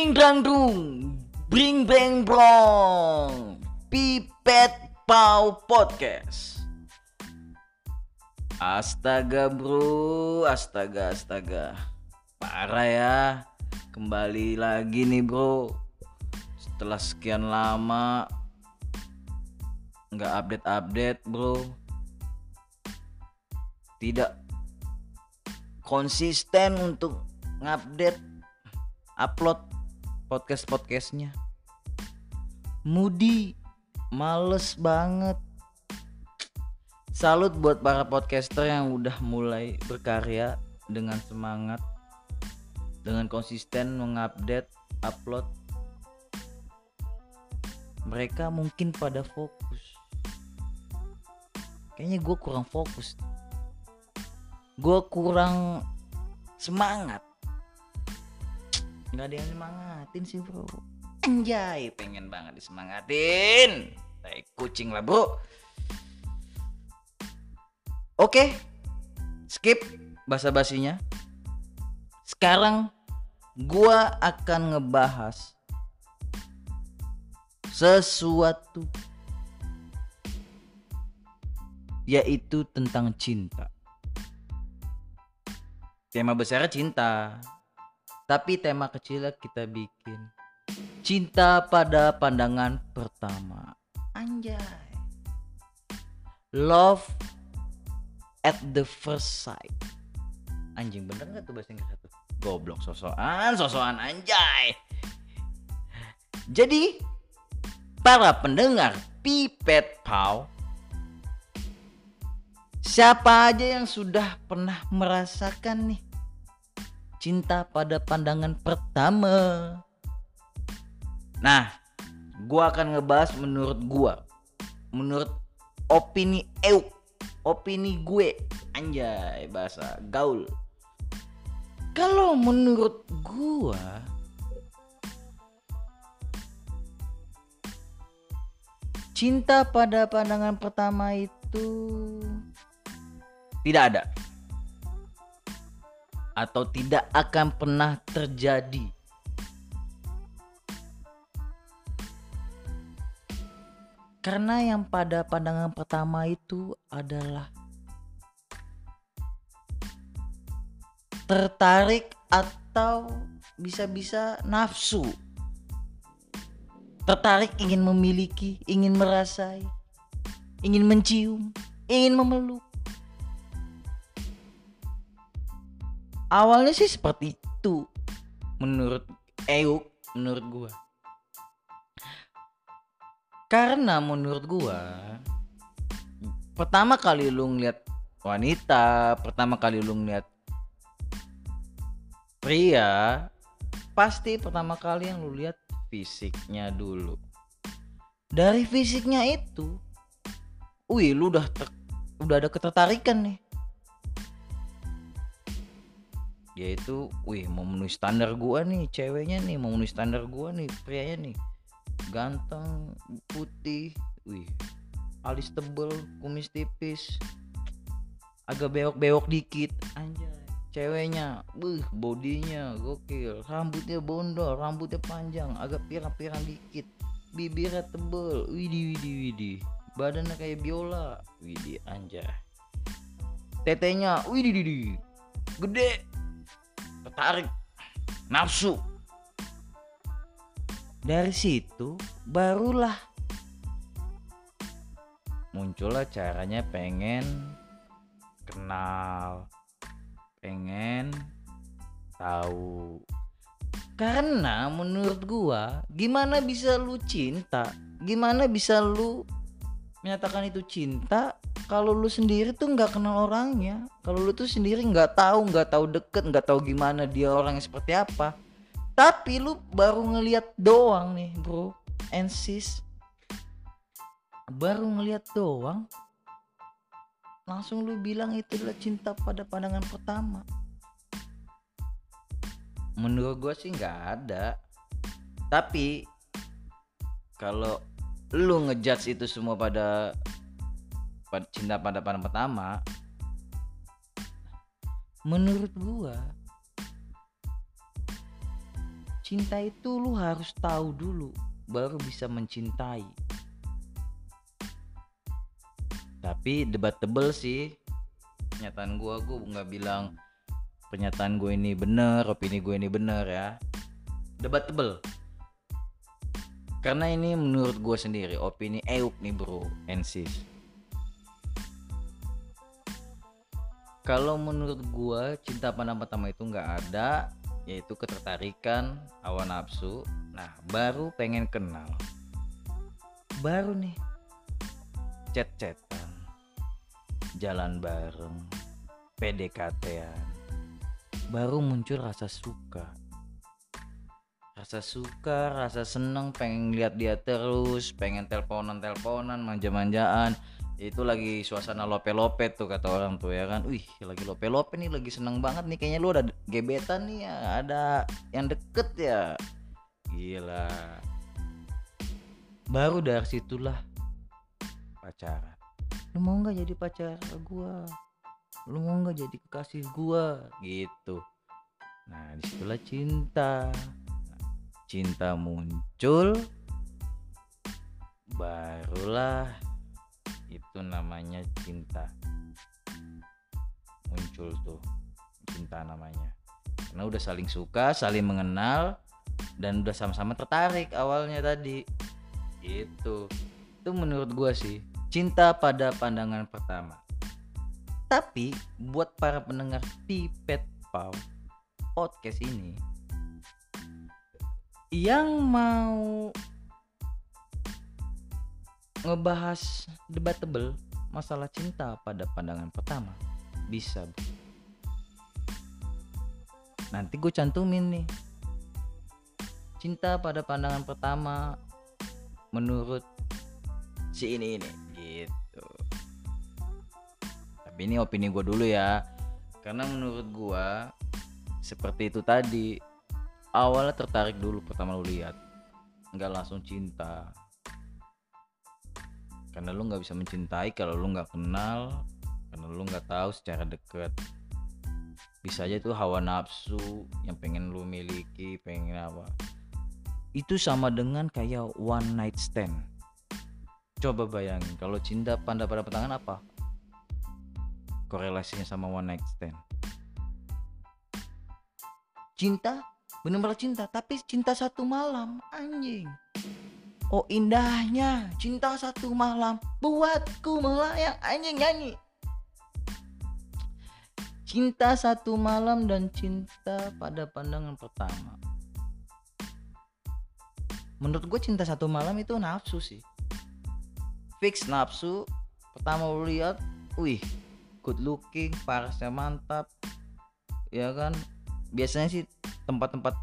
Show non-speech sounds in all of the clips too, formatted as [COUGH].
Bring drang dung, bring bang brong, pipet pau podcast. Astaga bro, astaga astaga, parah ya. Kembali lagi nih bro, setelah sekian lama nggak update update bro, tidak konsisten untuk ngupdate upload podcast podcastnya Mudi males banget. Salut buat para podcaster yang udah mulai berkarya dengan semangat dengan konsisten mengupdate upload. Mereka mungkin pada fokus. Kayaknya gue kurang fokus. Gue kurang semangat nggak ada yang semangatin sih bro. Anjay pengen banget disemangatin. Tai kucing lah bro oke skip basa basinya sekarang gua akan ngebahas sesuatu yaitu tentang cinta. Tema besarnya cinta tapi tema kecilnya kita bikin cinta pada pandangan pertama. Anjay. Love at the first sight. Anjing bener nggak tuh bahasa Inggris tuh goblok sosokan sosokan anjay. Jadi para pendengar pipet pau Siapa aja yang sudah pernah merasakan nih cinta pada pandangan pertama? Nah, gua akan ngebahas menurut gua, menurut opini euk, opini gue, anjay bahasa gaul. Kalau menurut gua cinta pada pandangan pertama itu tidak ada atau tidak akan pernah terjadi. Karena yang pada pandangan pertama itu adalah tertarik atau bisa-bisa nafsu. Tertarik ingin memiliki, ingin merasai, ingin mencium, ingin memeluk. Awalnya sih seperti itu menurut Euk menurut gua. Karena menurut gua pertama kali lu ngeliat wanita pertama kali lu ngeliat pria pasti pertama kali yang lu lihat fisiknya dulu. Dari fisiknya itu wih lu udah udah ada ketertarikan nih dia itu wih memenuhi standar gua nih ceweknya nih memenuhi standar gua nih prianya nih. Ganteng putih wih alis tebel kumis tipis. Agak bewok-bewok dikit anjay. Ceweknya buh bodinya gokil rambutnya bondol rambutnya panjang agak pirang-pirang dikit. Bibirnya tebel widih widih widih. Badannya kayak biola widih anjay. Tetenya widih widih. Gede tertarik. Nafsu. Dari situ barulah muncullah caranya pengen kenal pengen tahu. Karena menurut gua gimana bisa lu cinta gimana bisa lu menyatakan itu cinta kalau lu sendiri tuh nggak kenal orangnya. Kalau lu tuh sendiri nggak tahu nggak tahu deket nggak tahu gimana dia orangnya seperti apa. Tapi lu baru ngeliat doang nih bro. And sis baru ngeliat doang langsung lu bilang itu adalah cinta pada pandangan pertama. Menurut gue sih nggak ada. Tapi kalau lu ngejudge itu semua pada cinta pada pandangan pertama menurut gua cinta itu lu harus tahu dulu baru bisa mencintai. Tapi debatable sih pernyataan gue gue nggak bilang pernyataan gue ini bener opini gue ini bener ya. Debatable. Karena ini menurut gue sendiri opini Euk nih bro ensis kalau menurut gue cinta pandang pertama itu nggak ada yaitu ketertarikan awan nafsu. Nah baru pengen kenal. Baru nih chat-chatan jalan bareng PDKT-an baru muncul rasa suka. Rasa suka rasa seneng pengen lihat dia terus pengen teleponan teleponan manja-manjaan itu lagi suasana lope-lope tuh kata orang tuh ya kan. Wih lagi lope-lope nih lagi seneng banget nih. Kayaknya lu ada gebetan nih ya. Ada yang deket ya. Gila. Baru dari situlah pacaran. Lu mau nggak jadi pacar gua? Lu mau nggak jadi kekasih gua? Gitu. Nah di situlah cinta. Cinta muncul barulah itu namanya cinta. Muncul tuh cinta namanya. Karena udah saling suka saling mengenal dan udah sama-sama tertarik awalnya tadi. Itu. Itu menurut gua sih cinta pada pandangan pertama. Tapi buat para pendengar Pipet Pau podcast ini yang mau ngebahas debatable masalah cinta pada pandangan pertama. Bisa. Nanti gue cantumin nih. Cinta pada pandangan pertama menurut si ini ini gitu. Tapi ini opini gue dulu ya. Karena menurut gue seperti itu tadi awalnya tertarik dulu pertama lu lihat. Nggak langsung cinta karena lu nggak bisa mencintai kalau lu nggak kenal karena lu nggak tahu secara deket. Bisa aja tuh hawa nafsu yang pengen lu miliki pengen apa. Itu sama dengan kayak one night stand. Coba bayangin kalau cinta pada pada petangan apa? Korelasinya sama one night stand. Cinta benar-benar cinta tapi cinta satu malam anjing oh indahnya. Cinta satu malam buatku melayang. Anjing nyanyi. Cinta satu malam dan cinta pada pandangan pertama. Menurut gue cinta satu malam itu nafsu sih. Fix nafsu. Pertama lu lihat wih good looking parasnya mantap. Ya kan? Biasanya sih tempat-tempat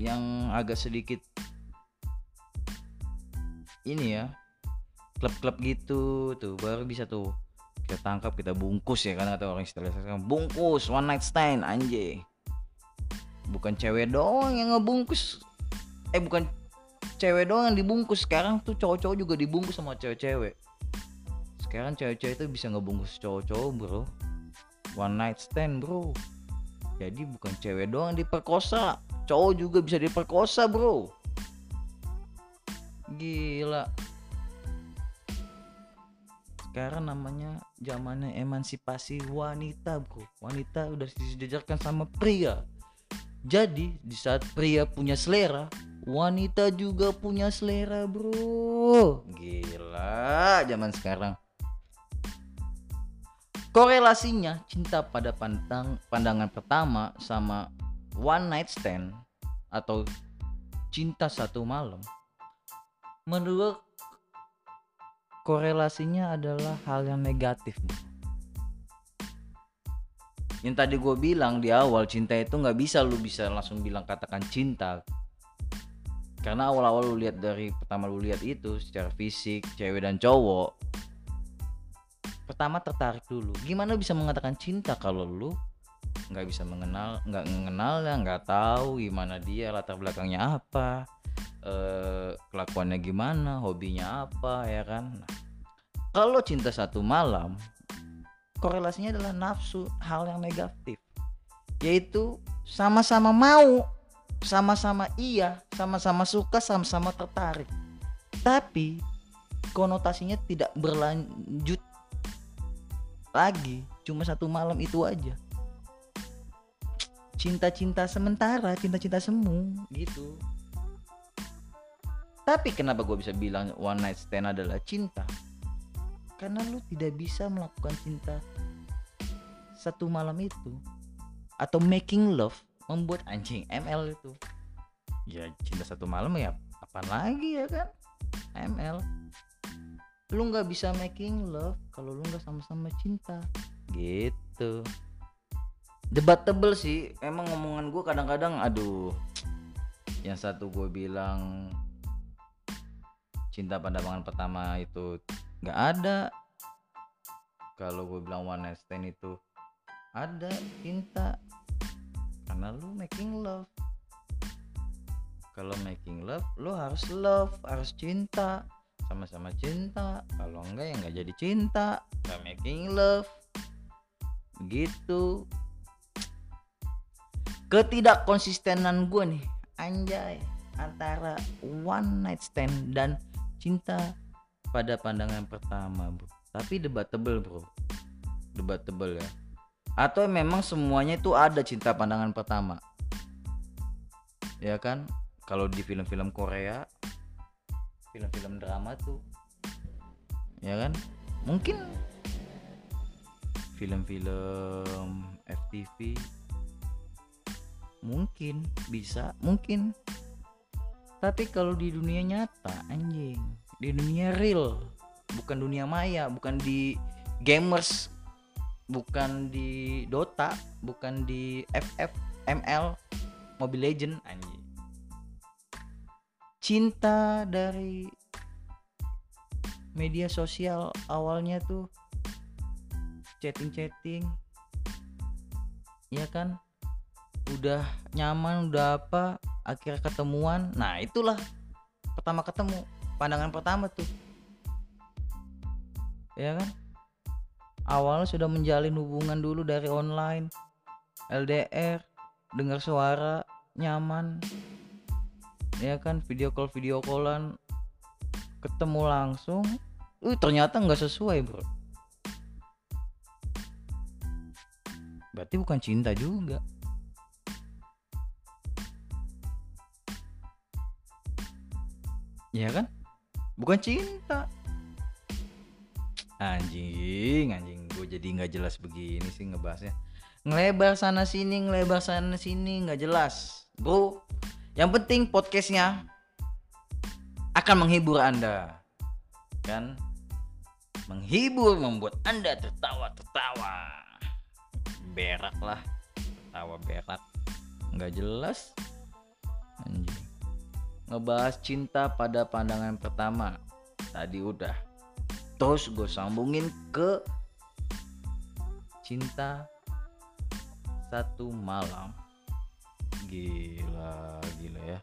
yang agak sedikit ini ya klub-klub gitu tuh baru bisa tuh kita tangkap kita bungkus ya kan kata orang istilah sekarang bungkus one night stand anjay bukan cewek doang yang ngebungkus. Eh bukan cewek doang yang dibungkus. Sekarang tuh cowok-cowok juga dibungkus sama cewek-cewek. Sekarang cewek-cewek itu bisa ngebungkus cowok-cowok bro. One night stand bro. Jadi bukan cewek doang yang diperkosa cowok juga bisa diperkosa bro gila. Sekarang namanya zamannya emansipasi wanita bro. Wanita udah disejajarkan sama pria. Jadi di saat pria punya selera wanita juga punya selera bro. Gila zaman sekarang. Korelasinya cinta pada pandang pandangan pertama sama one night stand atau cinta satu malam menurut korelasinya adalah hal yang negatif. Yang tadi gue bilang di awal cinta itu nggak bisa lu bisa langsung bilang katakan cinta. Karena awal-awal lu lihat dari pertama lu lihat itu secara fisik cewek dan cowok pertama tertarik dulu. Gimana bisa mengatakan cinta kalau lu nggak bisa mengenal nggak mengenal ya nggak tahu gimana dia latar belakangnya apa eh, kelakuannya gimana hobinya apa ya kan? Nah, kalau cinta satu malam korelasinya adalah nafsu hal yang negatif. Yaitu sama-sama mau sama-sama iya sama-sama suka sama-sama tertarik. Tapi konotasinya tidak berlanjut lagi cuma satu malam itu aja. Cinta-cinta sementara cinta-cinta semu gitu tapi kenapa gue bisa bilang one night stand adalah cinta? Karena lu tidak bisa melakukan cinta satu malam itu. Atau making love membuat anjing ML itu. Ya cinta satu malam ya apa lagi ya kan? ML lu nggak bisa making love kalau lu nggak sama-sama cinta. Gitu. Debatable sih. Emang ngomongan gue kadang-kadang aduh. Yang satu gue bilang cinta pada pandangan pertama itu nggak ada. Kalau gue bilang one night stand itu ada cinta karena lu making love. Kalau making love lu harus love harus cinta. Sama-sama cinta kalau enggak ya nggak jadi cinta. Nggak making love. Gitu ketidakkonsistenan gue nih anjay antara one night stand dan cinta pada pandangan pertama bro. Tapi debatable bro. Debatable ya. Atau memang semuanya itu ada cinta pandangan pertama? Ya kan? Kalau di film-film Korea film-film drama tuh ya kan? Mungkin film-film FTV mungkin bisa mungkin tapi kalau di dunia nyata anjing. Di dunia real. Bukan dunia maya bukan di gamers bukan di Dota bukan di FF ML Mobile Legend anjing. Cinta dari media sosial awalnya tuh chatting-chatting. Ya kan udah nyaman udah apa akhirnya ketemuan. Nah itulah pertama ketemu pandangan pertama tuh. Ya kan? Awalnya sudah menjalin hubungan dulu dari online LDR dengar suara nyaman. Ya kan? Video call video callan. Ketemu langsung uh ternyata nggak sesuai bro. Berarti bukan cinta juga ya kan? Bukan cinta. Anjing anjing. Gue jadi nggak jelas begini sih ngebahasnya. Ngelebar sana sini ngelebar sana sini nggak jelas. Bro yang penting podcastnya akan menghibur anda. Kan? Menghibur membuat anda tertawa tertawa berak lah tawa berak. Nggak jelas. Anjing ngebahas cinta pada pandangan pertama. Tadi udah. Terus gue sambungin ke cinta satu malam. Gila gila ya.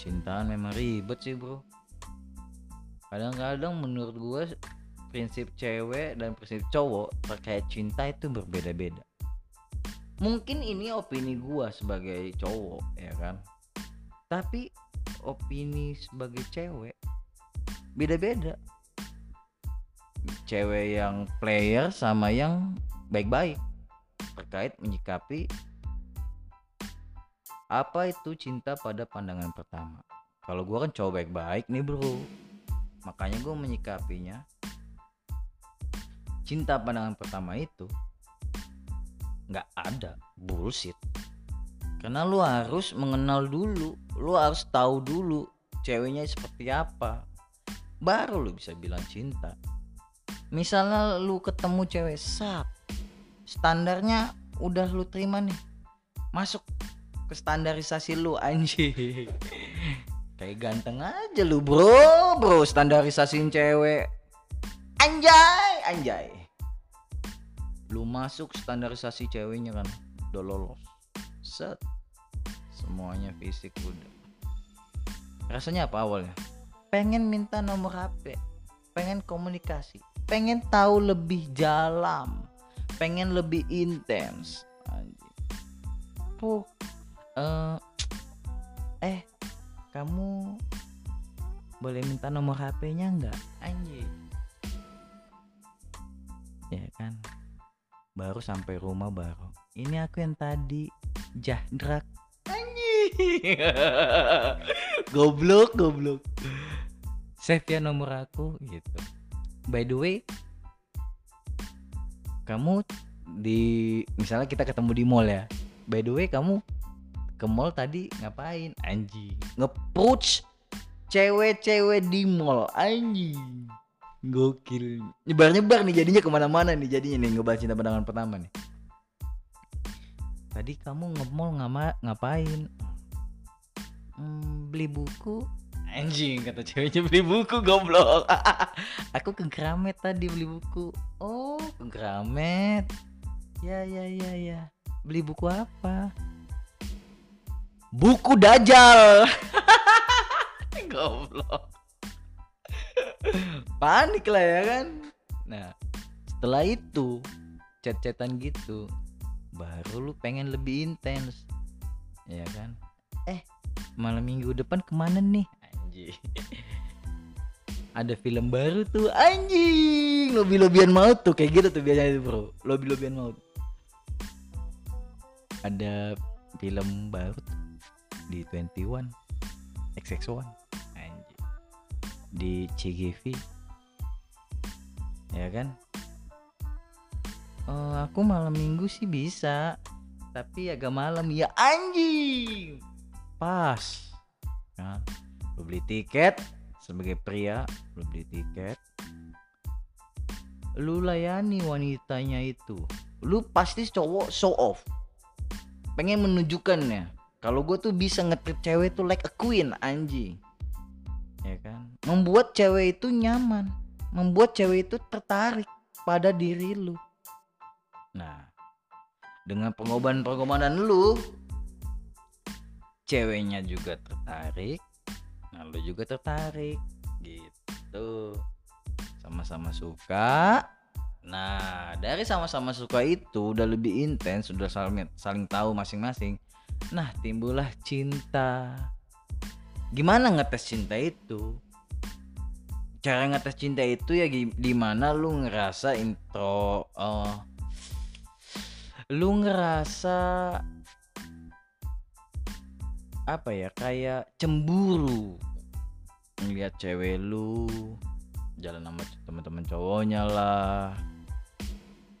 Cintaan memang ribet sih bro. Kadang-kadang menurut gue prinsip cewek dan prinsip cowok terkait cinta itu berbeda-beda. Mungkin ini opini gue sebagai cowok ya kan tapi opini sebagai cewek beda-beda. Cewek yang player sama yang baik-baik. Terkait menyikapi apa itu cinta pada pandangan pertama. Kalau gue kan cowok baik-baik nih bro. Makanya gue menyikapinya. Cinta pandangan pertama itu nggak ada. Bullshit karena lu harus mengenal dulu lu harus tahu dulu ceweknya seperti apa baru lu bisa bilang cinta. Misalnya lu ketemu cewek sak standarnya udah lu terima nih masuk ke standarisasi lu anjing. [LAUGHS] Kayak ganteng aja lu bro bro standarisasiin cewek. Anjay anjay. Lu masuk standarisasi ceweknya kan udah lolos set. Semuanya fisik udah. Rasanya apa awalnya? Pengen minta nomor HP pengen komunikasi. Pengen tahu lebih dalam pengen lebih intens. Uh, eh kamu boleh minta nomor HP-nya nggak? Anjing. Ya kan? Baru sampai rumah baru. Ini aku yang tadi jahdrak anjing. [LAUGHS] Goblok goblok. Save ya nomor aku gitu. By the way kamu di misalnya kita ketemu di mall ya. By the way kamu ke mall tadi ngapain? Anjing. Ngepush cewek-cewek di mall. Anjing. Gokil. Nyebar-nyebar nih jadinya ke mana-mana nih jadinya nih ngebahas cinta pandangan pertama nih tadi kamu nge-mall ngama ngapain? Hmm, beli buku. Anjing kata ceweknya beli buku goblok. [LAUGHS] Aku ke Gramet tadi beli buku. Oh ke Gramet? Ya ya ya ya. Beli buku apa? Buku dajal [LAUGHS] goblok. Panik lah ya kan? Nah setelah itu chat-chatan gitu baru lu pengen lebih intens. Ya kan? Eh. Malam minggu depan ke mana nih? Anjing. [LAUGHS] Ada film baru tuh anjing. Lobby lobbyan maut tuh kayak gitu tuh biasanya itu bro. Lobby lobbyan maut. Ada film baru tuh di 21 XX1 anjing. Di CGV ya kan oh, aku malam minggu sih bisa tapi agak malam. Ya anjing! Pas. Kan lu beli tiket sebagai pria lu beli tiket. Lu layani wanitanya itu. Lu pasti cowok show off. Pengen menunjukkannya. Kalau gue tuh bisa ngetrip cewek tuh like a queen anjing. Ya kan? Membuat cewek itu nyaman. Membuat cewek itu tertarik pada diri lu nah dengan pengobahan-pengobahan lu ceweknya juga tertarik nah lu juga tertarik gitu. Sama-sama suka. Nah dari sama-sama suka itu udah lebih intens udah saling saling tahu masing-masing. Nah timbullah cinta. Gimana ngetes cinta itu? Cara ngetes cinta itu ya gimana lu ngerasa intro uh, lu ngerasa apa ya kayak cemburu ngeliat cewek lu jalan sama teman-teman cowoknya lah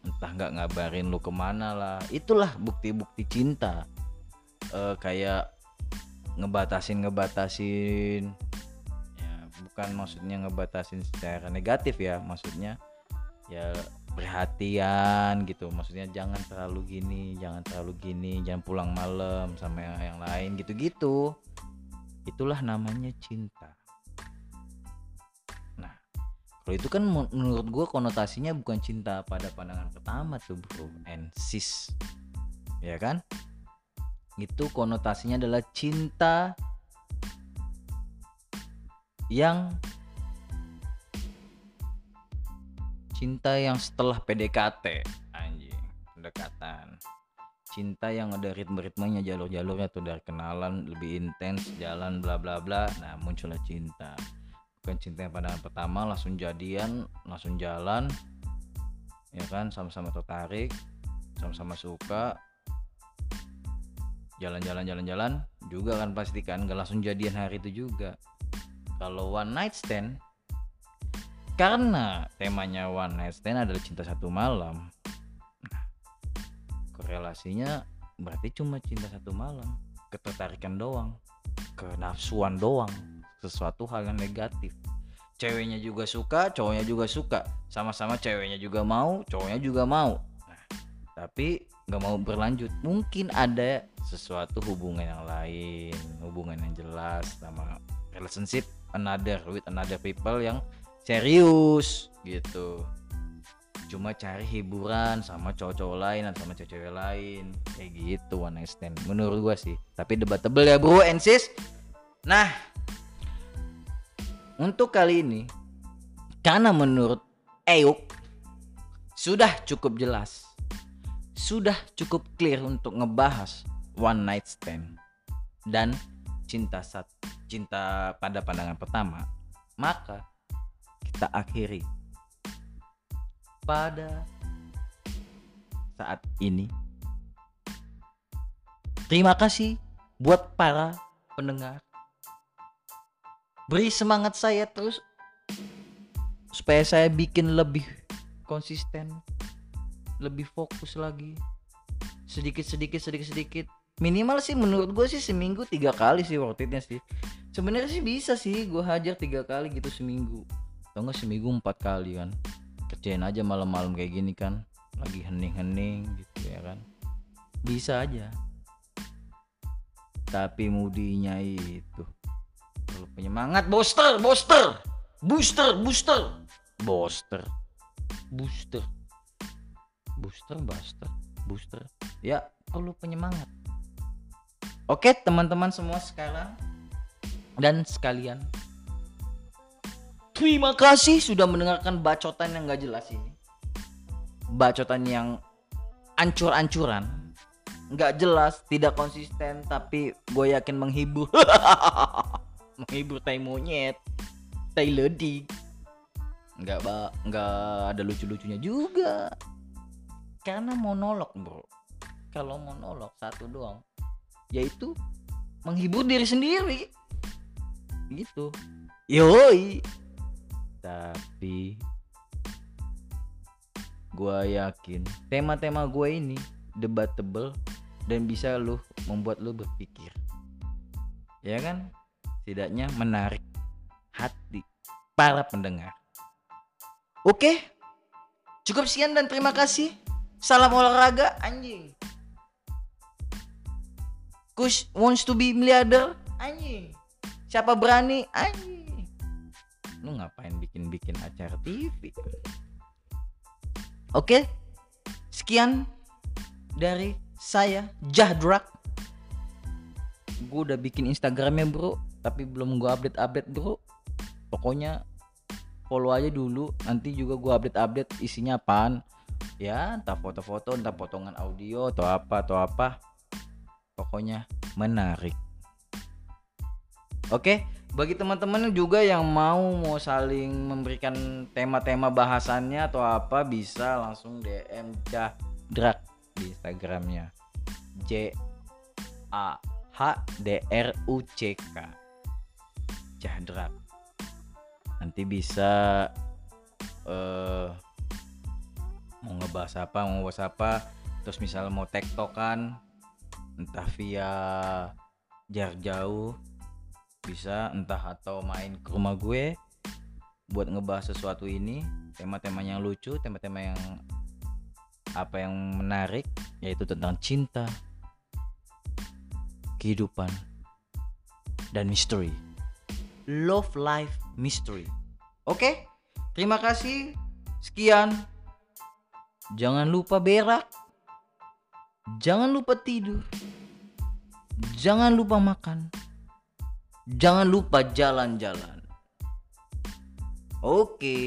entah nggak ngabarin lu ke mana lah. Itulah bukti-bukti cinta. Uh, kayak ngebatasin ngebatasin ya bukan maksudnya ngebatasin secara negatif ya maksudnya ya perhatian gitu. Maksudnya jangan terlalu gini jangan terlalu gini jangan pulang malam sama yang, yang lain gitu-gitu. Itulah namanya cinta. Nah kalau itu kan menurut gue konotasinya bukan cinta pada pandangan pertama tuh bro and sis. Ya kan? Itu konotasinya adalah cinta yang cinta yang setelah PDKT anjing pendekatan. Cinta yang ada ritme-ritmenya jalur-jalurnya tuh dari kenalan lebih intens jalan bla bla bla nah muncullah cinta. Bukan cinta yang pandangan pertama langsung jadian langsung jalan ya kan sama-sama tertarik sama-sama suka. Jalan-jalan jalan-jalan juga kan pasti kan gak langsung jadian hari itu juga. Kalau one night stand karena temanya one night stand adalah cinta satu malam. Nah, korelasinya berarti cuma cinta satu malam. Ketertarikan doang. Kenafsuan doang. Sesuatu hal yang negatif. Ceweknya juga suka cowoknya juga suka. Sama-sama ceweknya juga mau cowoknya juga mau. Nah, tapi nggak mau berlanjut. Mungkin ada sesuatu hubungan yang lain hubungan yang jelas sama relationship another with another people yang serius gitu. Cuma cari hiburan sama cowok-cowok lain atau sama cewek-cewek lain. Kayak gitu one night stand. Menurut gua sih. Tapi debatable ya bro and sis. Nah untuk kali ini karena menurut Eyuk sudah cukup jelas sudah cukup clear untuk ngebahas one night stand dan cinta saat cinta pada pandangan pertama maka kita akhiri. Pada saat ini terima kasih buat para pendengar. Beri semangat saya terus supaya saya bikin lebih konsisten lebih fokus lagi. Sedikit sedikit sedikit sedikit. Minimal sih menurut gue sih seminggu tiga kali sih worth itnya sih. Sebenarnya sih bisa sih gue hajar tiga kali gitu seminggu atau enggak seminggu empat kali kan. Kerjain aja malam-malam kayak gini kan. Lagi hening-hening gitu ya kan. Bisa aja. Tapi mudinya itu. Perlu penyemangat booster booster. Booster booster. Booster. Booster. Booster booster booster. Ya. Perlu penyemangat oke teman-teman semua sekarang. Dan sekalian terima kasih sudah mendengarkan bacotan yang gak jelas ini. Bacotan yang ancur-ancuran. Nggak jelas tidak konsisten tapi gue yakin menghibur. [LAUGHS] Menghibur tai monyet tai ledi. Nggak ba nggak ada lucu-lucunya juga. Karena monolog bro. Kalau monolog satu doang yaitu menghibur diri sendiri. Gitu. Yoi tapi gua yakin tema-tema gue ini debatable dan bisa lu membuat lu berpikir. Ya kan? Setidaknya menarik hati para pendengar. Oke? Cukup sekian dan terima kasih. Salam olahraga anjing. Kush wants to be miliarder anjing. Siapa berani anjing lu ngapain bikin-bikin acara TV oke sekian dari saya Jahdrak. Gue udah bikin Instagramnya bro tapi belum gue update update bro. Pokoknya follow aja dulu nanti juga gue update update isinya apaan. Ya entah foto-foto entah potongan audio atau apa atau apa. Pokoknya menarik. Oke bagi teman-teman juga yang mau mau saling memberikan tema-tema bahasannya atau apa bisa langsung DM Jahdrak di Instagramnya. J A H D R U C K. Jahdrak nanti bisa uh, mau ngebahas apa mau ngebahas apa. Terus misal mau tektokan entah via jarak jauh bisa entah atau main ke rumah gue buat ngebahas sesuatu ini tema-tema yang lucu tema-tema yang apa yang menarik yaitu tentang cinta, kehidupan, dan misteri. Love life mystery. Oke, terima kasih. Sekian. Jangan lupa berak. Jangan lupa tidur. Jangan lupa makan. Jangan lupa jalan-jalan. Oke.